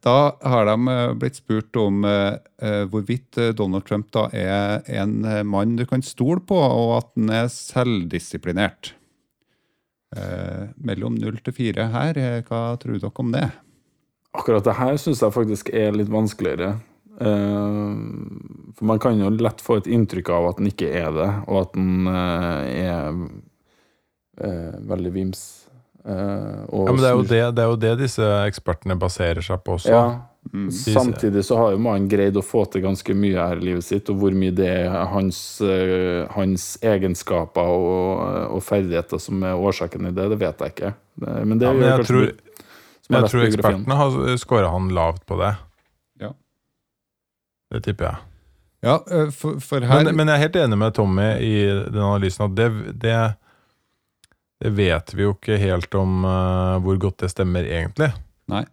Da har de eh, blitt spurt om eh, eh, hvorvidt Donald Trump da er en mann du kan stole på, og at han er selvdisiplinert. Mellom null til fire her, hva tror dere om det? Akkurat det her syns jeg faktisk er litt vanskeligere. For man kan jo lett få et inntrykk av at den ikke er det, og at eh, er veldig vims. Eh, og Ja, men det er, jo det, det er jo det disse ekspertene baserer seg på også. Ja. Mm. Samtidig så har jo mannen greid å få til ganske mye her i livet sitt, og hvor mye det er hans, eh, hans egenskaper og, og ferdigheter som er årsaken i det, det vet jeg ikke. Men det Ja, men jeg tror, har jeg tror ekspertene har scora han lavt på det. Ja. Det tipper jeg. Ja, eh, for, for her Men, men jeg er helt enig med Tommy i den analysen at det, det, det vet vi jo ikke helt om uh, hvor godt det stemmer egentlig. Nei.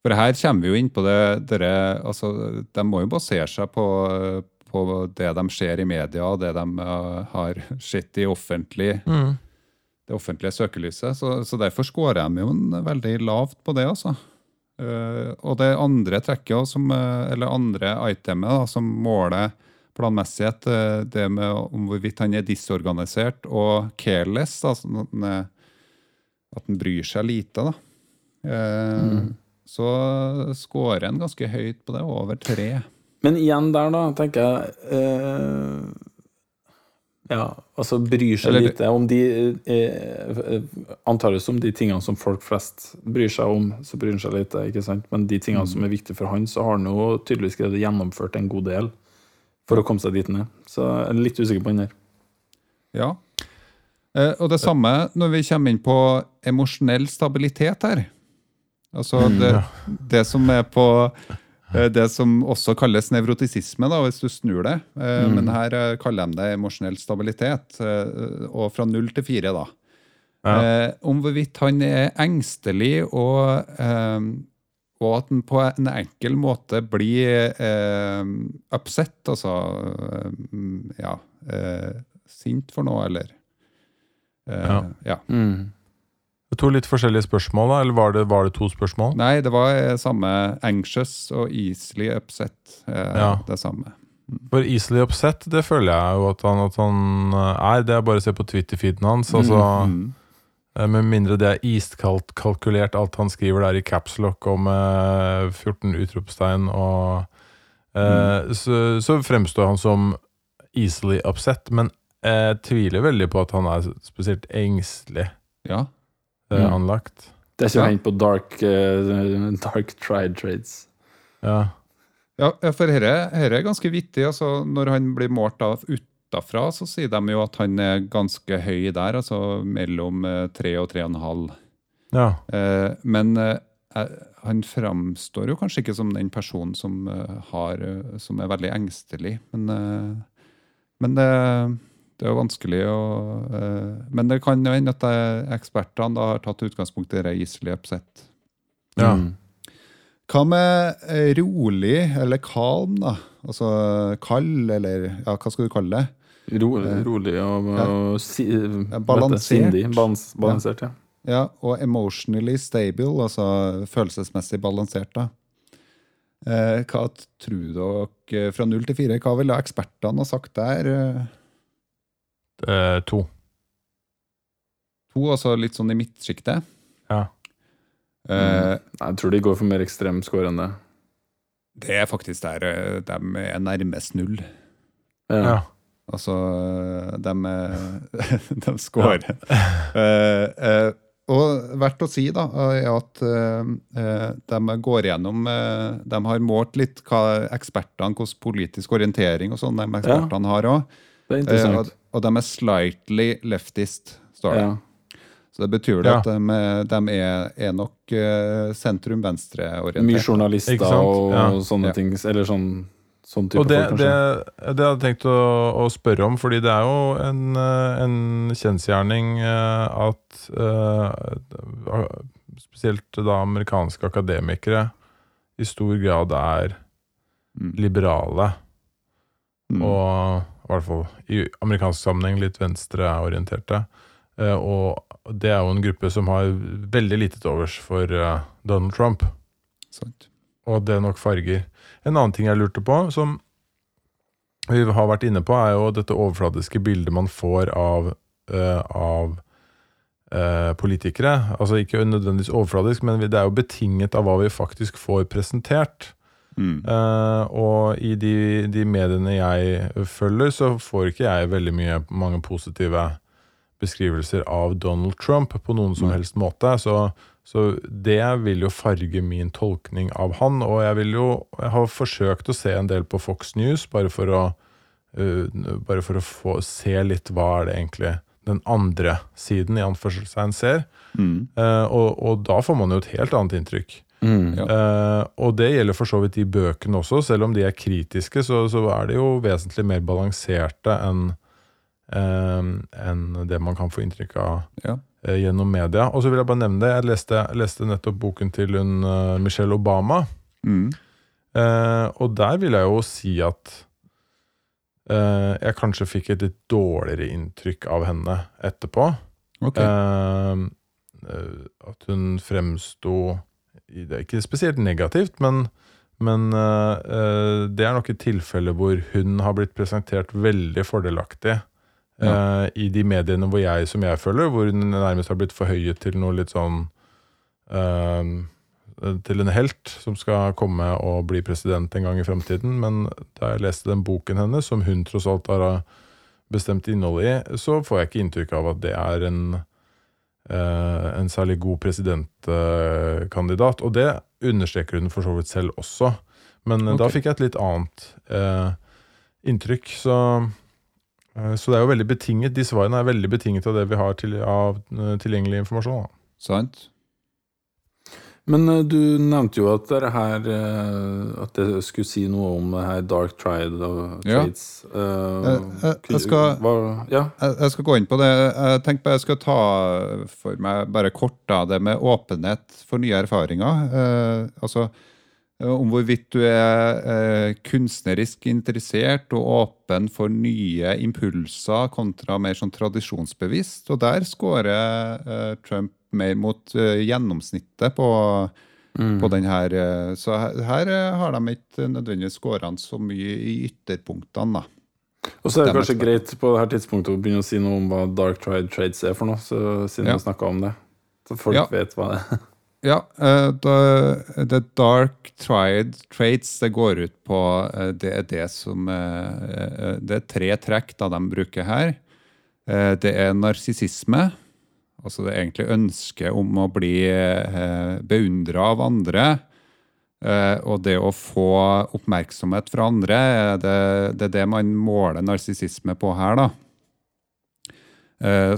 For her kommer vi jo inn på det dere, altså, De må jo basere seg på, på det de ser i media, og det de uh, har sett i offentlig, det offentlige søkelyset. Så, så derfor scorer de jo en veldig lavt på det, altså. Uh, og det andre trekket, som, eller andre itemet da, som måler planmessighet, eh, det med om hvorvidt han er disorganisert og careless, sånn at han, at han bryr seg lite. da. Eh, Så scorer han ganske høyt på det, over tre. Men igjen der, da, tenker jeg eh, Ja, altså bryr seg Eller- lite om de eh, Antakeligvis om de tingene som folk flest bryr seg om, så bryr han seg lite. ikke sant? Men de tingene som er viktige for han, så har han jo tydeligvis gjennomført en god del for å komme seg dit ned. Så jeg er litt usikker på den der. Ja. Eh, og det samme når vi kommer inn på emosjonell stabilitet her. Altså det, det som er på eh, Det som også kalles nevrotisisme, da, hvis du snur det. Mm. Men her eh, kaller de det emosjonell stabilitet. eh, Og fra null til fire, da. Ja. Eh, om hvorvidt han er engstelig og eh, og at den på en enkel måte blir eh, upset, altså eh, ja, eh, sint for noe, eller eh, Ja. ja. Mm. To litt forskjellige spørsmål, da? Eller var det, var det to spørsmål? Nei, det var eh, samme anxious og easily upset. Eh, Ja. Det samme. For easily upset, det føler jeg jo at han, at han er. Det er bare å se på Twitter-feeden hans. Altså, Mm. Eh, Med mindre det er iskaldt kalkulert, alt han skriver der i capslock og med 14 utropstegn og eh, så, så fremstår han som easily upset. Men jeg tviler veldig på at han er spesielt engstelig Ja. eh, Mm. anlagt. Det er ikke hengt Ja. på dark, uh, dark tried trades. Ja. Ja, for dette er ganske vittig. Altså, når han blir målt av utafra, så sier de jo at han er ganske høy der, altså mellom eh, tre og tre og en halv. ja. Eh, men eh, han framstår jo kanskje ikke som den personen som, eh, har, som er veldig engstelig. Men, eh, men det, det er jo vanskelig å eh, Men det kan jo hende at ekspertene da har tatt utgangspunkt i reiseløp sitt. Ja. Mm. Hva med rolig eller kalm, da? Altså kald, eller ja, hva skal du kalle det? Ro, Eh, rolig og, ja. og si, det? balansert. Sindig. Balans, balansert, ja. Ja, og emotionally stable, altså følelsesmessig balansert, da. Eh, hva tror dere eh, fra null til fire? Hva ville ekspertene ha sagt der? Eh, Eh, to. To, altså litt sånn i midtsjiktet? Ja. Eh, Nei, Jeg tror de går for mer ekstrem score enn det. det er faktisk der eh, de er nærmest null. Ja. Ja. Altså, de, eh, de scorer. Eh, eh, og verdt å si da, er at eh, eh, de går gjennom eh, De har målt litt hva ekspertene, hvordan politisk orientering og sånn de ekspertene har òg. Det og, de er slightly leftist, står det. Ja. Så det betyr det Ja. at de, de er, er nok uh, sentrum-venstre-orientert. Mye journalister og, og sånne Ja. ting. Eller sånn, sånn Og det, folk, det, det hadde jeg tenkt å, å spørre om, fordi det er jo en, eh, en kjensgjerning eh, at eh, spesielt da amerikanske akademikere i stor grad er Mm. liberale, Mm. og i hvert fall i amerikansk sammenheng litt venstreorienterte. Eh, Og det er jo en gruppe som har veldig lite til overs for Donald Trump. Sant. Og det er nok farger. En annen ting jeg lurte på, som vi har vært inne på, er jo dette overfladiske bildet man får av, uh, av eh, politikere. Altså ikke nødvendigvis overfladisk, men det er jo betinget av hva vi faktisk får presentert. Mm. Uh, og i de, de mediene jeg følger, så får ikke jeg veldig mye, mange positive beskrivelser av Donald Trump på noen som helst måte. Så, så det vil jo farge min tolkning av han. Og jeg vil jo Jeg har forsøkt å se en del på Fox News, bare for å uh, bare for å få se litt hva er det egentlig den andre siden i anførselstegn ser. Mm. Uh, og, og da får man jo et helt annet inntrykk. Mm. Ja. uh, og det gjelder for så vidt de bøkene også, selv om de er kritiske, så, så er de jo vesentlig mer balanserte enn enn det man kan få inntrykk av Ja. Eh, gjennom media. Og så vil jeg bare nevne det, jeg leste, leste nettopp boken til hun, eh, Michelle Obama, Mm. eh, og der vil jeg jo si at eh, jeg kanskje fikk et litt dårligere inntrykk av henne etterpå. Okay. Eh, eh, at hun fremsto Det er ikke spesielt negativt, men, men eh, det er nok et tilfelle hvor hun har blitt presentert veldig fordelaktig eh, i de mediene hvor jeg, som jeg føler, hvor hun nærmest har blitt forhøyet til noe litt sånn eh, Til en helt som skal komme og bli president en gang i fremtiden. Men da jeg leste den boken hennes, som hun tross alt har bestemt innholdet i, så får jeg ikke inntrykk av at det er en, eh, en særlig god presidentkandidat. og det understreker hun for så vidt selv også. Men okay. da fikk jeg et litt annet eh, inntrykk. Så, eh, så det er jo veldig betinget. De svarene er veldig betinget av det vi har til, av eh, tilgjengelig informasjon. Da. Sant? Men eh, du nevnte jo at det her eh, At det skulle si noe om det her dark trade og trades. Ja. Jeg, jeg, jeg skal- hva, Ja. Jeg, jeg skal gå inn på det. Jeg tenkte bare jeg skal ta for meg bare kort da, det med åpenhet for nye erfaringer. Eh, altså eh, om hvorvidt du er eh, kunstnerisk interessert og åpen for nye impulser kontra mer sånn tradisjonsbevisst. Og der scorer eh, Trump mer mot eh, gjennomsnittet på, Mm. på den her. eh, så her, eh, har de ikke nødvendigvis scora så mye i ytterpunktene, da. Og så er det kanskje greit på det her tidspunktet å begynne å si noe om hva dark trade trades er for noe, så, siden Ja. vi snakka om det. Så folk Ja. vet hva det er. Ja, uh, the, the dark triad traits det går ut på uh, Det er det som eh, Det er tre trekk da de bruker her. Det er narsissisme. Altså det er egentlig ønsket om å bli beundra av andre. Og det å få oppmerksomhet fra andre, det, det er det man måler narsissisme på her, da.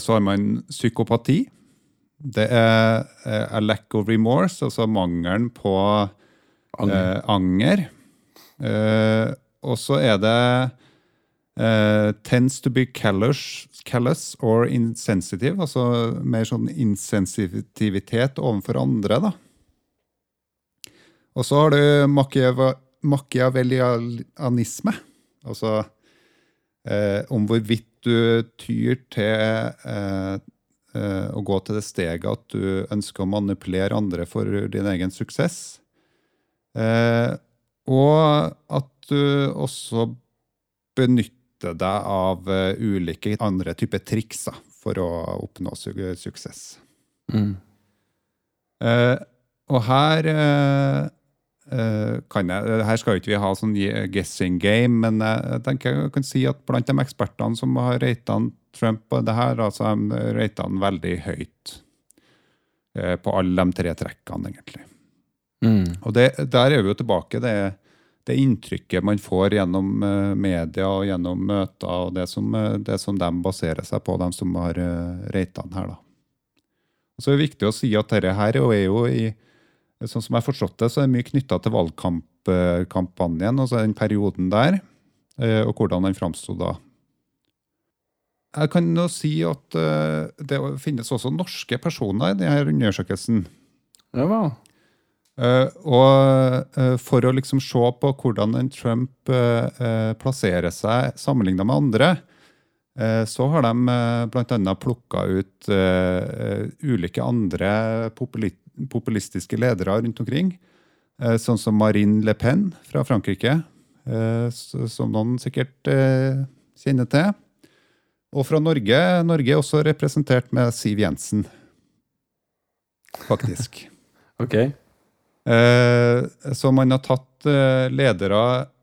Så har man psykopati. Det er a lack of remorse, altså mangelen på Anger. eh, anger. Eh, og så er det eh, tends to be callous, callous or insensitive, altså mer sånn insensitivitet overfor andre, da. Og så har du machiavellianisme, altså eh, om hvorvidt du tyr til eh, å gå til det steget at du ønsker å manipulere andre for din egen suksess. Eh, og at du også benytter deg av eh, ulike andre typer triks for å oppnå su suksess. Mm. Eh, og her eh, eh, kan jeg, her skal jo ikke vi ha sånn guessing game, men jeg tenker jeg kan si at blant de ekspertene som har rata Trump på det her, altså han veldig høyt eh, på alle de tre trekkene, egentlig. Mm. Og det, der er vi jo tilbake. Det, det inntrykket man får gjennom eh, media og gjennom møter, og det som, eh, det som de baserer seg på, de som har den her. da. Og så er det viktig å si at dette her er jo i Sånn som jeg har forstått det, så er det mye knytta til valgkampanjen, altså den perioden der, eh, og hvordan den framsto da. Jeg kan jo si at eh, det finnes også norske personer i denne undersøkelsen. Ja hva? Eh, og for å liksom se på hvordan en Trump plasserer seg sammenligna med andre, så har de bl.a. plukka ut ulike andre populi populistiske ledere rundt omkring. eh, sånn som Marine Le Pen fra Frankrike, eh, som noen sikkert eh, kjenner til. Og fra Norge. Norge er også representert med Siv Jensen, faktisk. Ok. Eh, så man har tatt ledere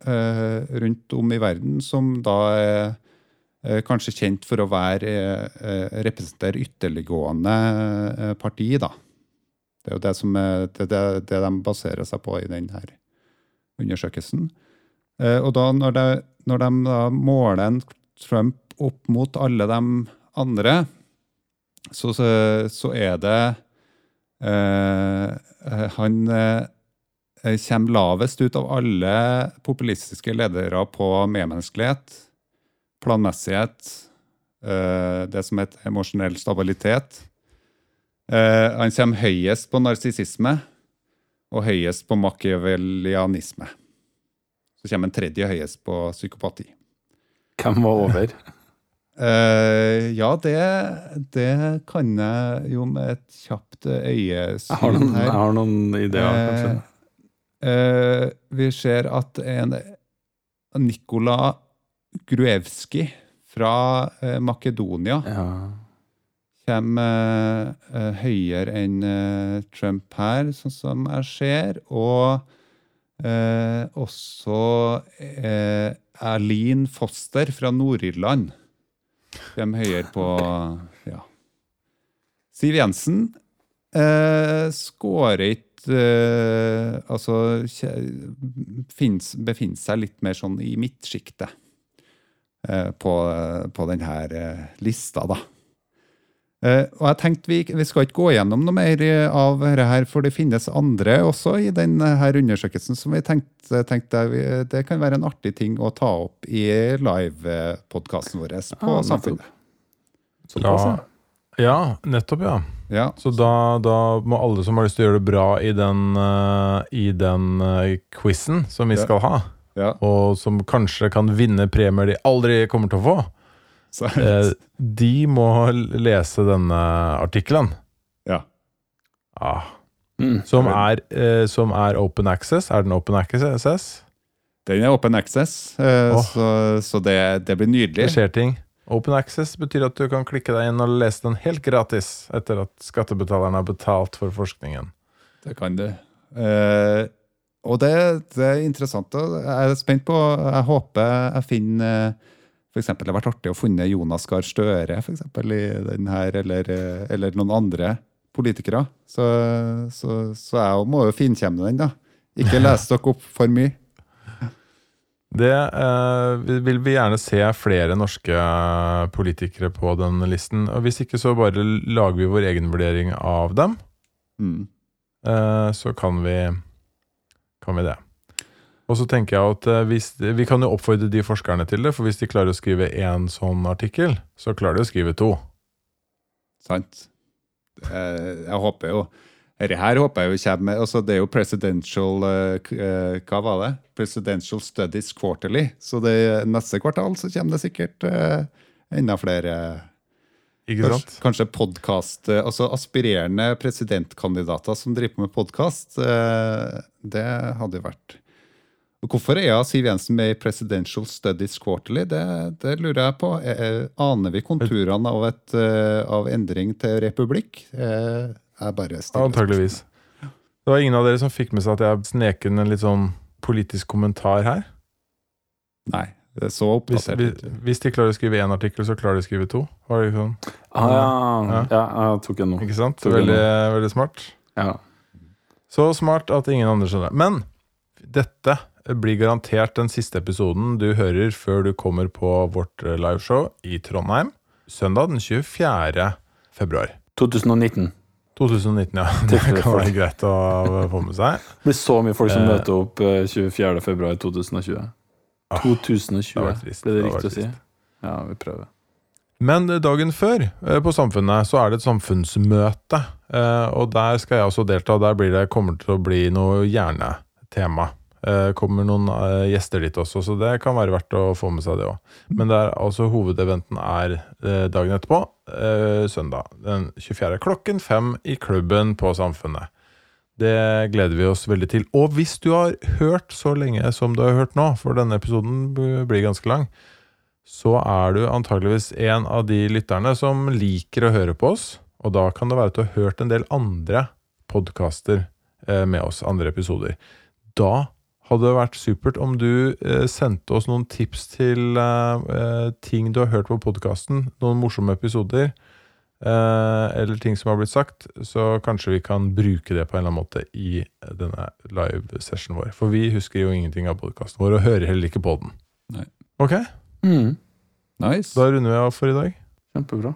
eh, rundt om i verden som da er kanskje kjent for å være representere ytterliggående parti, da. Det er jo det som det, det, det de baserer seg på i denne undersøkelsen. Eh, og da når de, når de da måler en Trump opp mot alle de andre, så, så, så er det eh, han eh, kommer lavest ut av alle populistiske ledere på medmenneskelighet, planmessighet, eh, det som heter emosjonell stabilitet. Eh, han kommer høyest på narsissisme og høyest på machiavellianisme. Så kommer en tredje høyest på psykopati. Hvem var over? Uh, ja, det, det kan jeg jo med et kjapt Jeg har øyesyn noen, jeg her. har noen ideer, kanskje. Eh, eh, vi ser at en Nikola Gruevski fra Makedonia Ja. Kommer eh, høyere enn eh, Trump her, sånn som jeg ser. Og eh, også eh, Erlin Foster fra Nord-Irland kommer høyere på ja. Siv Jensen eh, skårer ikke eh, Altså finnes, befinner seg litt mer sånn i midtsjiktet eh, på, på denne lista, da. Eh, og jeg tenkte vi, vi skal ikke gå gjennom noe mer eh, av dette her, for det finnes andre også i denne undersøkelsen som vi tenkte, tenkte vi, det kan være en artig ting å ta opp i livepodkasten vår på Ah, Samfunnet. Nettopp. Ja, ja. ja, nettopp, ja. Ja, Så da, da må alle som har lyst til å gjøre det bra i den, uh, i den uh, quizen som vi Ja. skal ha, ja. og som kanskje kan vinne premier de aldri kommer til å få, eh, de må lese denne artikkelen. ja. Ah, Mm. som, er, eh, som er open access. Er den open access? Den er open access, eh, oh. så, så det, det blir Det nydelig. skjer ting. Open access betyr at du kan klikke deg inn og lese den helt gratis etter at skattebetalerne har betalt for forskningen. Det kan du. Eh, og det, det er interessant. og Jeg er spent på Jeg håper jeg finner for eksempel, Det har vært artig å funne Jonas Gahr Støre for eksempel, i den her, eller, eh, eller noen andre politikere. Så, så, så jeg må jo finkjemme den, da. Ikke lese dere opp for mye. Det eh, vil vi gjerne se flere norske eh, politikere på den listen. Og hvis ikke, så bare lager vi vår egen vurdering av dem. Mm. Eh, så kan vi, kan vi det. Og så tenker jeg at eh, hvis, Vi kan jo oppfordre de forskerne til det, for hvis de klarer å skrive én sånn artikkel, så klarer de å skrive to. Sant? Jeg, jeg håper jo Dette her håper jeg jo kommer altså Det er jo presidential eh, eh, Hva var det? Presidential Studies Quarterly. Så det, neste kvartal så kommer det sikkert eh, enda flere Ikke sant? Kanskje, eh, altså aspirerende presidentkandidater som driver på med podkast. Det hadde jo vært Hvorfor er Siv Jensen med i Presidential Studies Quarterly? Det, det lurer jeg på. Aner vi konturene av, et, eh, av endring til republikk? Eh, Jeg bare stiller Antakeligvis. Det var ingen av dere som fikk med seg at jeg snek inn en litt sånn politisk kommentar her. Nei, det er så Hvis, oppdatert. hvis, hvis de klarer å skrive én artikkel, så klarer de å skrive to. Var det sånn? Ah, ja. Ja. ja, jeg tok en nå. Ikke sant? Veldig, veldig smart. Ja. Så smart at ingen andre skjønner. Men dette blir garantert den siste episoden du hører før du kommer på vårt eh, liveshow i Trondheim søndag den 24. februar. 2019. 2019, ja. Det kan være greit å få med seg. Det blir så mye folk som Eh. møter opp eh, 24. februar 2020. Ah, 2020, det var det riktig å si? Ja, vi prøver. Men dagen før eh, på Samfunnet så er det et samfunnsmøte. eh, Og der skal jeg også delta. Der blir det, kommer det til å bli noe hjernetema. Eh, kommer noen eh, gjester dit også, så det kan være verdt å få med seg det òg. Men det er altså hovedeventen er eh, dagen etterpå, søndag den 24. klokken fem i klubben på Samfunnet. Det gleder vi oss veldig til. Og hvis du har hørt så lenge som du har hørt nå, for denne episoden blir ganske lang, så er du antageligvis en av de lytterne som liker å høre på oss. Og da kan det være at du har hørt en del andre podkaster med oss, andre episoder. Da hadde det vært supert om du eh, sendte oss noen tips til eh, eh, ting du har hørt på podkasten, noen morsomme episoder, eh, eller ting som har blitt sagt, så kanskje vi kan bruke det på en eller annen måte i denne live-sessionen vår. For vi husker jo ingenting av podkasten vår, og hører heller ikke på den. Nei. Ok, Mm. Nice. da runder vi av for i dag. Kjempebra.